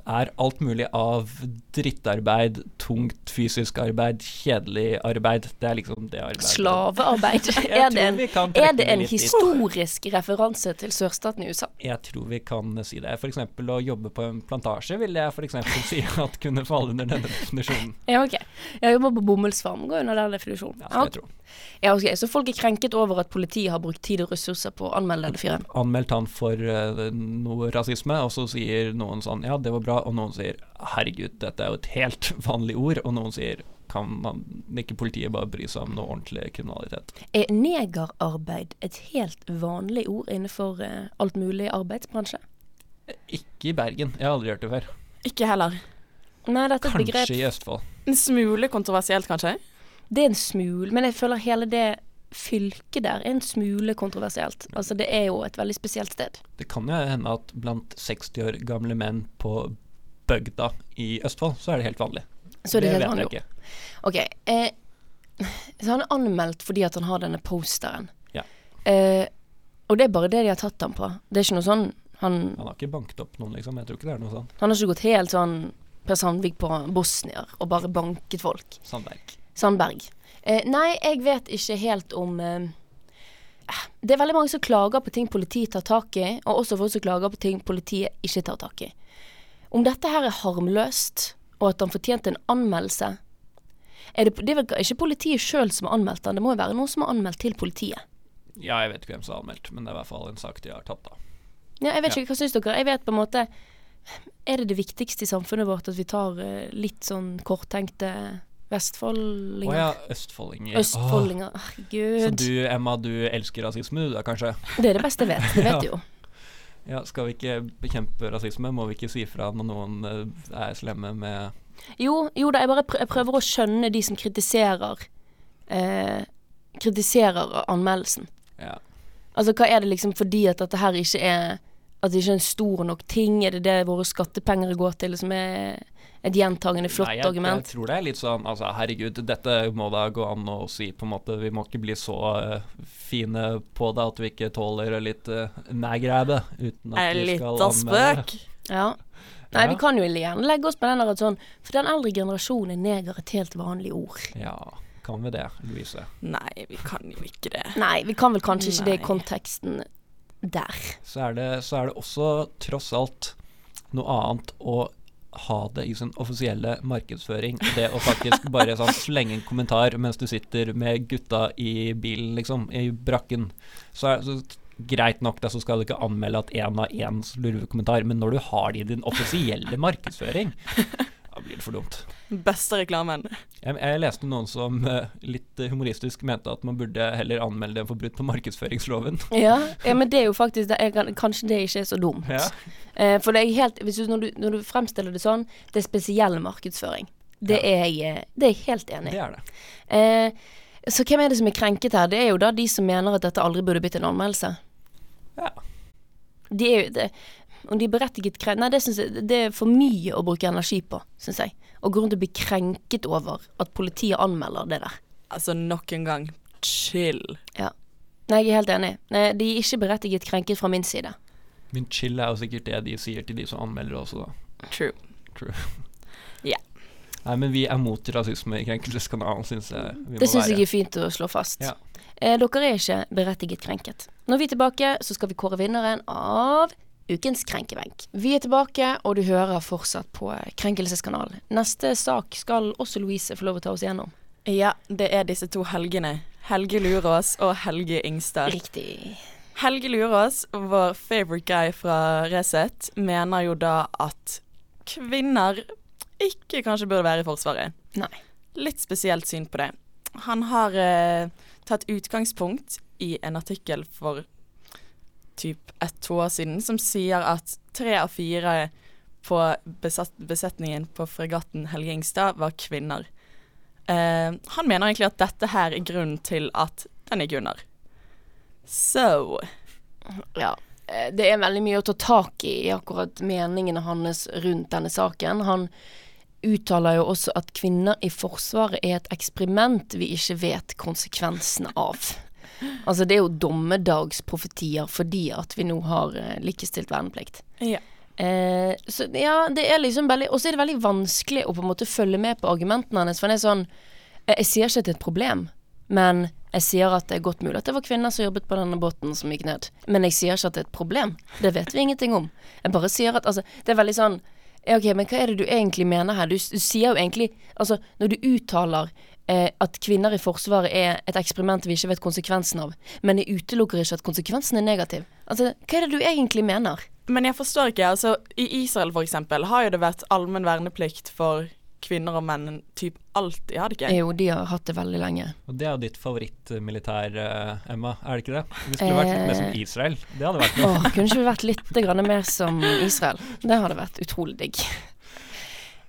[SPEAKER 2] er alt mulig av drittarbeid, tungt fysisk arbeid, kjedelig arbeid. Det er liksom det arbeidet.
[SPEAKER 1] Slavearbeid. Er det en, er det en
[SPEAKER 2] historisk dit.
[SPEAKER 1] referanse til sørstaten i USA?
[SPEAKER 2] Jeg tror vi kan si det. F.eks. å jobbe på en plantasje vil jeg f.eks. si at kunne falle under denne definisjonen.
[SPEAKER 1] Ja, ok. Jeg jobber på bomullsfarm, går under den definisjonen.
[SPEAKER 2] Ja,
[SPEAKER 1] Ja,
[SPEAKER 2] jeg tror.
[SPEAKER 1] ja, ok. Så folk er krenket over at politiet har brukt tid og ressurser på å anmelde denne fyren?
[SPEAKER 2] Anmeldt han for uh, noe rasisme, og så sier noen sånn ja, det var bra, og noen sier herregud, dette er jo et helt vanlig ord, og noen sier kan man ikke politiet bare bry seg om noe ordentlig kriminalitet?
[SPEAKER 1] Er negerarbeid et helt vanlig ord innenfor eh, alt mulig arbeidsbransje?
[SPEAKER 2] Ikke i Bergen, jeg har aldri hørt det før.
[SPEAKER 3] Ikke heller.
[SPEAKER 1] Nei, dette er et begrep
[SPEAKER 2] Kanskje i Østfold.
[SPEAKER 3] En smule kontroversielt, kanskje?
[SPEAKER 1] Det er en smule, men jeg føler hele det fylket der er en smule kontroversielt. Altså, det er jo et veldig spesielt sted.
[SPEAKER 2] Det kan jo hende at blant 60 år gamle menn på bygda i Østfold, så er det helt vanlig.
[SPEAKER 1] Så det det
[SPEAKER 2] vet
[SPEAKER 1] vanlig
[SPEAKER 2] jeg ikke.
[SPEAKER 1] Ok. Eh, så han er anmeldt fordi at han har denne posteren.
[SPEAKER 2] Ja.
[SPEAKER 1] Eh, og det er bare det de har tatt ham på. Det er ikke noe sånn Han,
[SPEAKER 2] Han har ikke banket opp noen, liksom. Jeg tror ikke det er noe sånn.
[SPEAKER 1] han har ikke gått helt sånn Per Sandvik på bosnier og bare banket folk.
[SPEAKER 2] Sandberg.
[SPEAKER 1] Sandberg. Eh, nei, jeg vet ikke helt om eh, Det er veldig mange som klager på ting politiet tar tak i, og også folk som klager på ting politiet ikke tar tak i. Om dette her er harmløst, og at han fortjente en anmeldelse er det, det er vel ikke politiet sjøl som har anmeldt han, det må jo være noen som har anmeldt til politiet.
[SPEAKER 2] Ja, jeg vet ikke hvem som har anmeldt, men det er i hvert fall en sak de har tatt, da.
[SPEAKER 1] Ja, jeg vet
[SPEAKER 2] Ja.
[SPEAKER 1] ikke, hva syns dere? Jeg vet på en måte Er det det viktigste i samfunnet vårt at vi tar eh, litt sånn korttenkte
[SPEAKER 2] Å
[SPEAKER 1] vestfoldinger?
[SPEAKER 2] ja, østfoldinger.
[SPEAKER 1] Østfoldinger.
[SPEAKER 2] Åh, så du, Emma, du elsker rasisme, du da, kanskje?
[SPEAKER 1] Det er det beste jeg vet. Det vet du jo.
[SPEAKER 2] Ja, skal vi ikke bekjempe rasisme, må vi ikke si fra når noen eh, er slemme med
[SPEAKER 1] Jo, jo da, jeg bare prøver, jeg prøver å skjønne de som kritiserer eh, Kritiserer anmeldelsen.
[SPEAKER 2] Ja.
[SPEAKER 1] Altså, hva er det liksom fordi at dette her ikke er At det ikke er en stor nok ting? Er det det våre skattepenger går til, som er et gjentagende flott
[SPEAKER 2] Nei, jeg,
[SPEAKER 1] argument?
[SPEAKER 2] Jeg tror det er litt sånn Altså, herregud, dette må da gå an å si, på en måte. Vi må ikke bli så uh, fine på det at vi ikke tåler litt uh, nægræbe. uten at vi skal
[SPEAKER 3] Litt
[SPEAKER 2] anmelde.
[SPEAKER 3] spøk.
[SPEAKER 1] Ja. Nei,
[SPEAKER 2] Ja.
[SPEAKER 1] vi kan jo gjerne legge oss på den der at sånn For den eldre generasjonen er neger et helt vanlig ord.
[SPEAKER 2] Ja, kan vi det, Louise?
[SPEAKER 3] Nei, vi kan jo ikke det.
[SPEAKER 1] Nei, vi kan vel kanskje ikke det i konteksten der.
[SPEAKER 2] Så er, det, så er det også tross alt noe annet å ha det i sin offisielle markedsføring. Det å faktisk bare sånn slenge en kommentar mens du sitter med gutta i bilen, liksom, i brakken. Så er så greit nok, da, så skal du ikke anmelde at én av én lurvekommentar, men når du har det i din offisielle markedsføring, da blir det for dumt.
[SPEAKER 3] Beste reklamen.
[SPEAKER 2] Jeg, jeg leste noen som eh, litt humoristisk mente at man burde heller anmelde en for brudd på markedsføringsloven.
[SPEAKER 1] Ja, ja, men det er jo faktisk det, er, Kanskje det ikke er så dumt.
[SPEAKER 2] Ja.
[SPEAKER 1] Eh, for det er helt hvis du, når, du, når du fremstiller det sånn, det er spesiell markedsføring. Det,
[SPEAKER 2] Ja.
[SPEAKER 1] er, eh, det er jeg helt enig i.
[SPEAKER 2] Det er det.
[SPEAKER 1] Eh, så hvem er det som er krenket her? Det er jo da de som mener at dette aldri burde blitt en anmeldelse.
[SPEAKER 2] Ja.
[SPEAKER 1] De er jo det Om de er berettiget krenket Nei, det synes jeg det er for mye å bruke energi på, syns jeg. Å går rundt og bli krenket over at politiet anmelder det der.
[SPEAKER 3] Altså, nok en gang, chill.
[SPEAKER 1] Ja. Nei, jeg er helt enig. Nei, de er ikke berettiget krenket fra min side.
[SPEAKER 2] Men chill er jo sikkert det de sier til de som anmelder også, da.
[SPEAKER 3] True.
[SPEAKER 2] True.
[SPEAKER 3] Ja.
[SPEAKER 2] Nei, men vi er mot rasisme i Krenkelseskanalen, syns jeg vi
[SPEAKER 1] Det syns jeg er fint å slå fast.
[SPEAKER 2] Ja.
[SPEAKER 1] Eh, dere er ikke berettiget krenket. Når vi er tilbake, så skal vi kåre vinneren av Ukens krenkebenk. Vi er tilbake, og du hører fortsatt på Krenkelseskanalen. Neste sak skal også Louise få lov å ta oss gjennom.
[SPEAKER 3] Ja, det er disse to Helgene. Helge Lurås og Helge Ingstad.
[SPEAKER 1] Riktig.
[SPEAKER 3] Helge Lurås, vår favorite guy fra Resett, mener jo da at kvinner ikke kanskje burde være i Forsvaret.
[SPEAKER 1] Nei.
[SPEAKER 3] Litt spesielt syn på det. Han har eh, tatt utgangspunkt i en artikkel for typ ett-to år siden som sier at tre av fire på besetningen på fregatten Helge Ingstad var kvinner. Eh, han mener egentlig at dette her er grunnen til at den gikk under. So
[SPEAKER 1] Ja. eh, Det er veldig mye å ta tak i akkurat meningene hans rundt denne saken. Han uttaler jo også at kvinner i Forsvaret er et eksperiment vi ikke vet konsekvensene av. Altså det er jo dommedagsprofetier fordi at vi nå har uh, likestilt verneplikt.
[SPEAKER 3] Ja.
[SPEAKER 1] Eh, så ja, det er liksom veldig Og så er det veldig vanskelig å på en måte følge med på argumentene hennes, for det er sånn Jeg, Jeg sier ikke at det er et problem, men jeg sier at det er godt mulig at det var kvinner som jobbet på denne båten som gikk ned. Men jeg sier ikke at det er et problem. Det vet vi ingenting om. Jeg bare sier at altså Det er veldig sånn ja, ok, men hva er det du egentlig mener her? Du, du sier jo egentlig Altså, når du uttaler eh, at kvinner i Forsvaret er et eksperiment vi ikke vet konsekvensen av, men jeg utelukker ikke at konsekvensen er negativ. Altså, hva er det du egentlig mener?
[SPEAKER 3] Men jeg forstår ikke. altså I Israel eksempel har jo det vært allmenn verneplikt for kvinner og menn typ alltid, har de ikke?
[SPEAKER 1] Jo, de har hatt det veldig lenge.
[SPEAKER 2] Og det er jo ditt favorittmilitær, uh, Emma, er det ikke det? Vi skulle vært litt mer som Israel. Det hadde vært noe.
[SPEAKER 1] Åh, kunne ikke vi vært litt mer som Israel? Det hadde vært utrolig digg.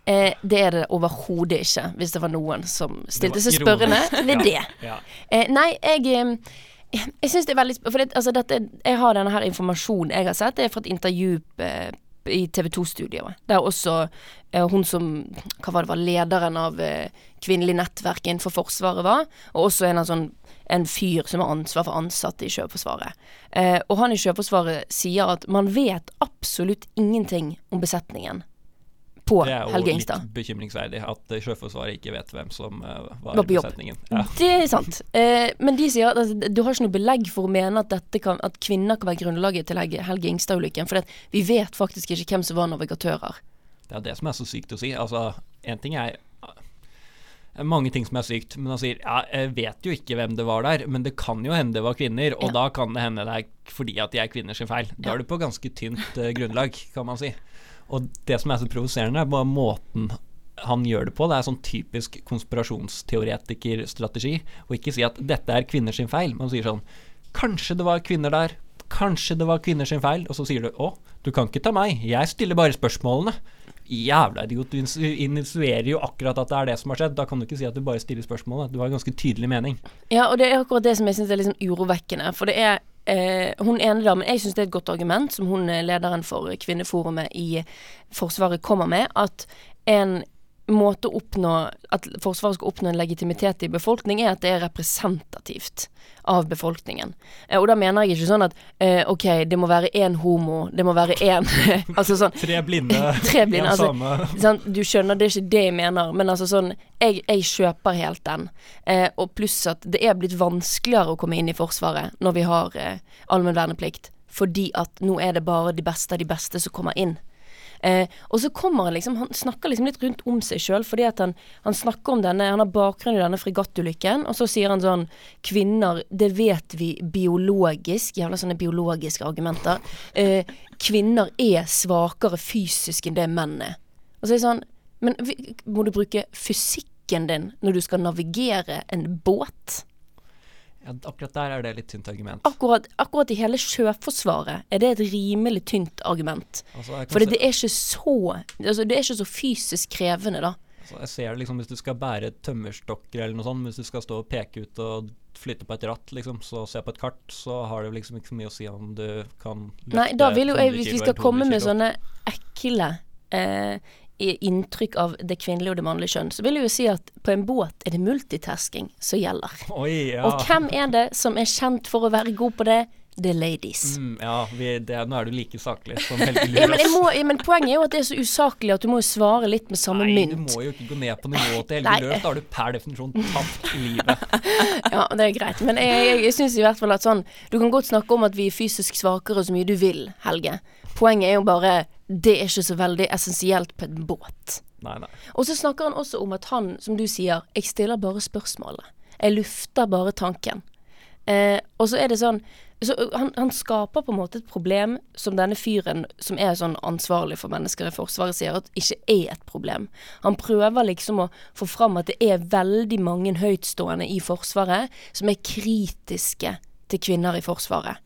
[SPEAKER 1] Eh, det er det overhodet ikke, hvis det var noen som stilte seg spørrende ved det.
[SPEAKER 2] Ja.
[SPEAKER 1] Eh, nei, jeg jeg syns det er veldig For det, altså dette, jeg har denne her informasjonen jeg har sett, det er fra et intervju eh, i TV 2-studioet. Der også eh, hun som Hva var det var lederen av eh, kvinnelig nettverk innenfor Forsvaret var, og også en sånn en fyr som har ansvar for ansatte i Sjøforsvaret. Eh, og han i Sjøforsvaret sier at man vet absolutt ingenting om besetningen på
[SPEAKER 2] Det er jo litt bekymringsverdig at Sjøforsvaret ikke vet hvem som eh, var, i besetningen. Ja.
[SPEAKER 1] Det er sant. Eh, men de sier at altså, du har ikke noe belegg for å mene at, kan, at kvinner kan være grunnlaget til Helge, Helge Ingstad-ulykken. For vi vet faktisk ikke hvem som var navigatører.
[SPEAKER 2] Det er det som er så sykt å si. Altså, en ting er eh, mange ting som er sykt, men han sier ja, jeg vet jo ikke hvem det var der, men det kan jo hende det var kvinner, og
[SPEAKER 1] Ja.
[SPEAKER 2] da kan det hende det er fordi at de er kvinner sin feil. Da
[SPEAKER 1] Ja.
[SPEAKER 2] er du på ganske tynt uh, grunnlag, kan man si. Og det som er så provoserende, er bare måten han gjør det på. Det er sånn typisk konspirasjonsteoretikerstrategi. Å ikke si at dette er kvinner sin feil, man sier sånn Kanskje det var kvinner der. Kanskje det var kvinner sin feil. Og så sier du å, du kan ikke ta meg, jeg stiller bare spørsmålene. Jævla idiot, du initierer jo akkurat at det er det som har skjedd. Da kan du ikke si at du bare stiller spørsmålet. Du har en ganske tydelig mening.
[SPEAKER 1] Ja, og det er akkurat det som jeg syns er sånn urovekkende. For det er eh, hun ene damen Jeg syns det er et godt argument, som hun eh, lederen for Kvinneforumet i Forsvaret kommer med, at en måte å oppnå At Forsvaret skal oppnå en legitimitet i befolkning, er at det er representativt av befolkningen. Eh, og da mener jeg ikke sånn at eh, OK, det må være én homo, det må være én Altså sånn
[SPEAKER 2] Tre blinde,
[SPEAKER 1] Tre blinde, altså, sånn, Du skjønner, det er ikke det jeg mener, men altså sånn Jeg, jeg kjøper helt den. Eh, og pluss at det er blitt vanskeligere å komme inn i Forsvaret når vi har eh, allmenn verneplikt, fordi at nå er det bare de beste av de beste som kommer inn. Eh, og så kommer han liksom Han snakker liksom litt rundt om seg sjøl, fordi at han, han snakker om denne Han har bakgrunn i denne fregattulykken, og så sier han sånn Kvinner, det vet vi biologisk Jævla sånne biologiske argumenter. Eh, kvinner er svakere fysisk enn det menn er. Og så er det sånn Men må du bruke fysikken din når du skal navigere en båt?
[SPEAKER 2] Ja, akkurat der er det litt tynt argument.
[SPEAKER 1] Akkurat, akkurat i hele Sjøforsvaret er det et rimelig tynt argument.
[SPEAKER 2] Altså,
[SPEAKER 1] For
[SPEAKER 2] se,
[SPEAKER 1] det er ikke så altså, Det er ikke så fysisk krevende, da.
[SPEAKER 2] altså, jeg ser det liksom hvis du skal bære tømmerstokker eller noe sånt, hvis du skal stå og peke ut og flytte på et ratt, liksom, så se på et kart, så har det liksom ikke så mye å si om du kan løfte
[SPEAKER 1] Nei, da vil jo jeg, hvis vi skal komme med sånne ekle eh, inntrykk av det kvinnelige og det mannlige kjønn, så vil jeg jo si at på en båt er det multitasking som gjelder.
[SPEAKER 2] Oi, ja.
[SPEAKER 1] Og hvem er det som er kjent for å være god på det? Er ladies.
[SPEAKER 2] Mm, ja, vi, det, nå er du like saklig som Helge
[SPEAKER 1] Ja, men, må, ja, men poenget er jo at det er så usaklig at du må jo svare litt med samme
[SPEAKER 2] Nei, du må jo ikke gå ned på nivået til Helge Løs. Da har du per definisjon tapt livet.
[SPEAKER 1] Ja, det er greit. Men jeg, jeg, jeg syns i hvert fall at sånn Du kan godt snakke om at vi er fysisk svakere så mye du vil, Helge. Poenget er jo bare Det er ikke så veldig essensielt på en båt.
[SPEAKER 2] Nei, nei.
[SPEAKER 1] Og så snakker han også om at han, som du sier, jeg stiller bare spørsmålet. Jeg lufter bare tanken. Eh, og så er det sånn så han, han skaper på en måte et problem som denne fyren, som er sånn ansvarlig for mennesker i Forsvaret, sier at ikke er et problem. Han prøver liksom å få fram at det er veldig mange høytstående i Forsvaret som er kritiske til kvinner i Forsvaret.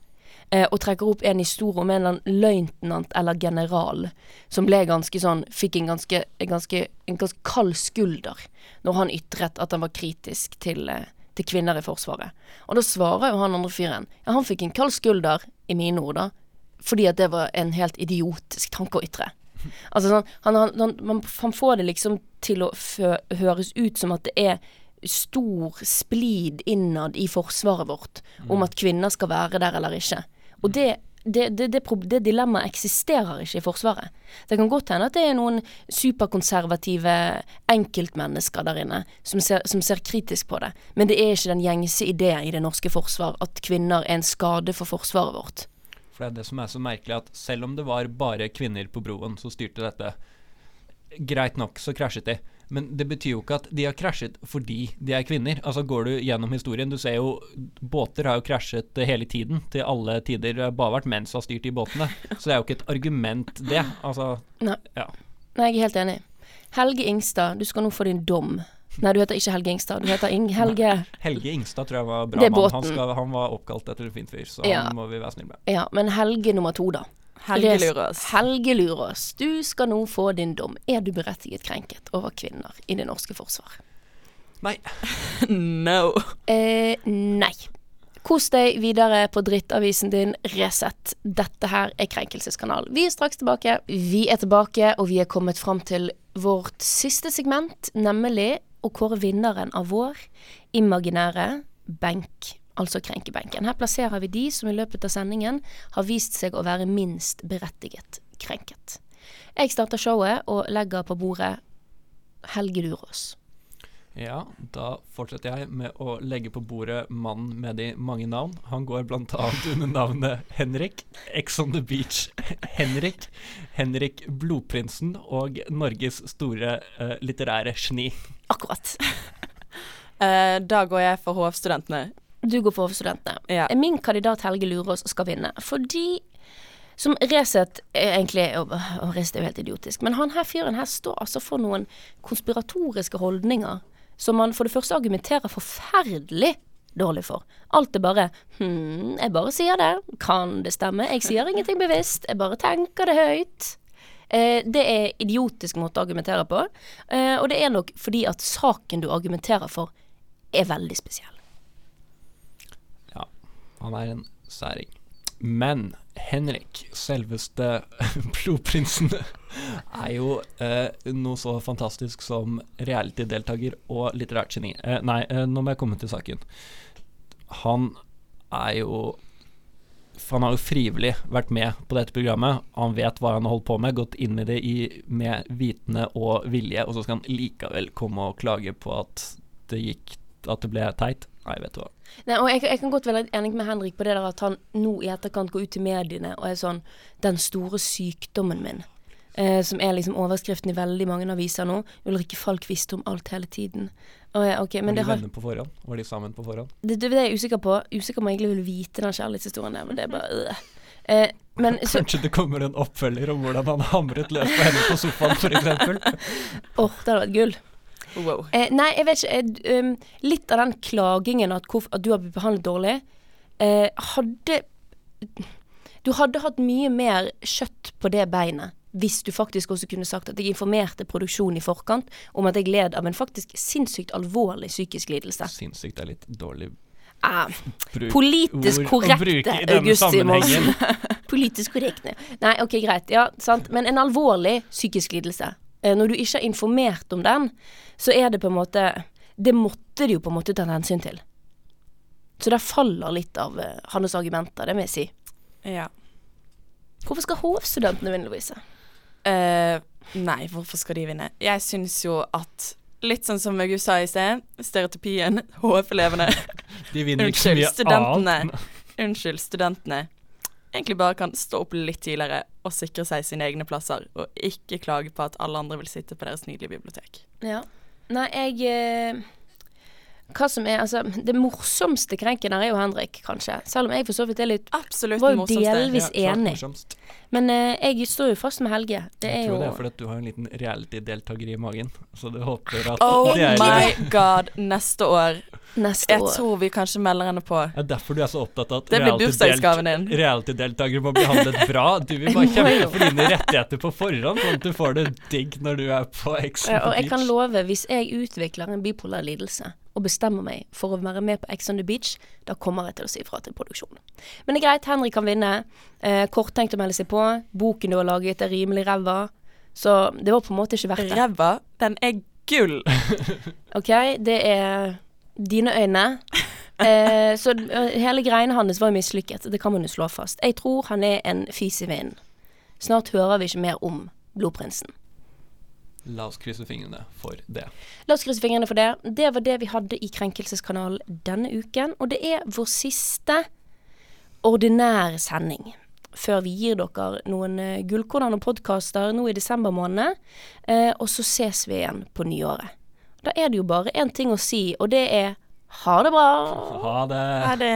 [SPEAKER 1] Eh, og trekker opp en historie om en eller annen løytnant eller general som ble ganske sånn Fikk en ganske, en ganske, en ganske kald skulder når han ytret at han var kritisk til, eh, til kvinner i Forsvaret. Og da svarer jo han andre fyren Ja, han fikk en kald skulder, i mine ord, da, fordi at det var en helt idiotisk tanke å ytre. Altså sånn, han, han, han, han får det liksom til å høres ut som at det er stor splid innad i forsvaret vårt om at kvinner skal være der eller ikke. Og det det, det, det, det dilemmaet eksisterer ikke i Forsvaret. Det kan godt hende at det er noen superkonservative enkeltmennesker der inne som ser, som ser kritisk på det, men det er ikke den gjengse ideen i det norske forsvar at kvinner er en skade for forsvaret vårt.
[SPEAKER 2] For det er det som er så merkelig, at selv om det var bare kvinner på broen som styrte dette, greit nok så krasjet de. Men det betyr jo ikke at de har krasjet fordi de er kvinner. Altså Går du gjennom historien, du ser jo båter har jo krasjet hele tiden, til alle tider. Det har bare vært menn som har styrt de båtene. Så det er jo ikke et argument, det. Altså,
[SPEAKER 1] Nei.
[SPEAKER 2] ja.
[SPEAKER 1] Nei, jeg er helt enig. Helge Ingstad, du skal nå få din dom. Nei, du heter ikke Helge Ingstad, du heter Ing Helge
[SPEAKER 2] Helge Ingstad tror jeg var bra mann. Han, skal, han var oppkalt etter en fin fyr, så
[SPEAKER 1] Ja.
[SPEAKER 2] han må vi være snille med.
[SPEAKER 1] Ja, men Helge nummer to, da.
[SPEAKER 3] Helge
[SPEAKER 1] Helgelurås.
[SPEAKER 3] Lurås.
[SPEAKER 1] Du skal nå få din dom. Er du berettiget krenket over kvinner i det norske forsvar?
[SPEAKER 2] Nei,
[SPEAKER 3] No.
[SPEAKER 1] Eh, nei. Kos deg videre på drittavisen din Resett. Dette her er Krenkelseskanal. Vi er straks tilbake. Vi er tilbake, og vi er kommet fram til vårt siste segment, nemlig å kåre vinneren av vår imaginære benk. Altså krenkebenken. Her plasserer vi de som i løpet av sendingen har vist seg å være minst berettiget krenket. Jeg starter showet og legger på bordet Helge Lurås.
[SPEAKER 2] Ja, da fortsetter jeg med å legge på bordet mannen med de mange navn. Han går bl.a. under navnet Henrik, Ex on the Beach Henrik, Henrik Blodprinsen og Norges store uh, litterære geni.
[SPEAKER 1] Akkurat.
[SPEAKER 3] uh, da går jeg for HF-studentene.
[SPEAKER 1] Du går for studentene.
[SPEAKER 3] Ja.
[SPEAKER 1] Min kandidat Helge Lurås skal vinne, fordi som Resett egentlig og, og Resett er jo helt idiotisk, men han her fyren her står altså for noen konspiratoriske holdninger som man for det første argumenterer forferdelig dårlig for. Alt er bare hm, jeg bare sier det. Kan det stemme? Jeg sier ingenting bevisst. Jeg bare tenker det høyt. Eh, det er idiotisk måte å argumentere på, eh, og det er nok fordi at saken du argumenterer for, er veldig spesiell.
[SPEAKER 2] Han er en særing. Men Henrik, selveste blodprinsen, er jo eh, noe så fantastisk som reality-deltaker og litterært geni. Eh, nei, eh, nå må jeg komme til saken. Han er jo Han har jo frivillig vært med på dette programmet. Han vet hva han har holdt på med, gått inn i det i, med vitende og vilje, og så skal han likevel komme og klage på at det gikk At det ble teit. Nei, vet du hva.
[SPEAKER 1] Nei, og jeg, jeg kan godt være enig med Henrik på det der at han nå i etterkant går ut til mediene og er sånn 'Den store sykdommen min'. Eh, som er liksom overskriften i veldig mange aviser nå. Ulrikke Falk visste om alt hele tiden. Og, ja, okay, men
[SPEAKER 2] Var
[SPEAKER 1] det,
[SPEAKER 2] de
[SPEAKER 1] har,
[SPEAKER 2] venner på forhånd? Var de sammen på forhånd?
[SPEAKER 1] det, det, det er jeg usikker på. Usikker om jeg egentlig vil vite den kjærlighetshistorien der, men det er bare øh. eh, Men så
[SPEAKER 2] Kanskje det kommer en oppfølger om hvordan han hamret løs på henne på sofaen, f.eks.
[SPEAKER 1] Åh, det hadde vært gull.
[SPEAKER 3] Wow.
[SPEAKER 1] Eh, nei, jeg vet ikke. Jeg, um, litt av den klagingen at, at du har blitt behandlet dårlig, eh, hadde Du hadde hatt mye mer kjøtt på det beinet hvis du faktisk også kunne sagt at jeg informerte produksjonen i forkant om at jeg led av en faktisk sinnssykt alvorlig psykisk lidelse.
[SPEAKER 2] Sinnssykt er litt dårlig
[SPEAKER 1] Uh,
[SPEAKER 2] bruk
[SPEAKER 1] politisk korrekte August Simonsen. politisk korrekte. Nei, ok, greit. Ja, sant. Men en alvorlig psykisk lidelse. Eh, Når du ikke er informert om den, så er det på en måte Det måtte de jo på en måte ta hensyn til. Så der faller litt av eh, hans argumenter, det må jeg si.
[SPEAKER 3] Ja.
[SPEAKER 1] Hvorfor skal HF-studentene vinne, Louise?
[SPEAKER 3] Uh, nei, hvorfor skal de vinne? Jeg syns jo at Litt sånn som August sa i sted, stereotypien, HF-elevene
[SPEAKER 2] De vinner ikke så mye annet.
[SPEAKER 3] Unnskyld, studentene. Egentlig bare kan stå opp litt tidligere og sikre seg sine egne plasser, og ikke klage på at alle andre vil sitte på deres nydelige bibliotek.
[SPEAKER 1] Ja. Nei, jeg eh, Hva som er Altså, det morsomste krenken her er jo Henrik, kanskje. Selv om jeg for så vidt er litt
[SPEAKER 3] Absolutt
[SPEAKER 1] Var jo delvis-
[SPEAKER 2] Ja,
[SPEAKER 1] enig.
[SPEAKER 2] morsomst.
[SPEAKER 1] Men eh, jeg står jo fast med Helge. Det
[SPEAKER 2] Jeg
[SPEAKER 1] er
[SPEAKER 2] tror
[SPEAKER 1] jo
[SPEAKER 2] det er fordi at du har en liten reality-deltaker i magen, så du håper at
[SPEAKER 3] Oh
[SPEAKER 2] det er
[SPEAKER 3] my god, neste år.
[SPEAKER 1] neste
[SPEAKER 3] Jeg
[SPEAKER 1] år.
[SPEAKER 3] tror vi kanskje melder henne på.
[SPEAKER 2] Det er derfor du er så opptatt av at reality-deltakere må bli behandlet bra. Du vil bare kjempe for dine rettigheter på forhånd, sånn at du får det digg når du er på
[SPEAKER 1] Exo
[SPEAKER 2] the
[SPEAKER 1] og jeg kan love, hvis jeg utvikler en bipolar lidelse og bestemmer meg for å være med på Ex on the Beach, da kommer jeg til å si ifra til produksjonen. Men det er greit, Henrik kan vinne. Eh, korttenkt å melde seg på. Boken du har laget er rimelig ræva. Så det var på en måte ikke verdt det.
[SPEAKER 3] Ræva, den er gull.
[SPEAKER 1] Ok, det er dine øyne. Eh, så eh, hele greiene hans var jo mislykket, det kan man jo slå fast. Jeg tror han er en fis i vinden. Snart hører vi ikke mer om Blodprinsen.
[SPEAKER 2] La oss krysse fingrene for det.
[SPEAKER 1] La oss krysse fingrene for det. Det var det vi hadde i Krenkelseskanalen denne uken. Og det er vår siste ordinære sending. Før vi gir dere noen uh, gullkorn og podkaster nå i desember måned. Eh, og så ses vi igjen på nyåret. Da er det jo bare én ting å si, og det er ha det bra.
[SPEAKER 2] Ha det.
[SPEAKER 3] Ha det.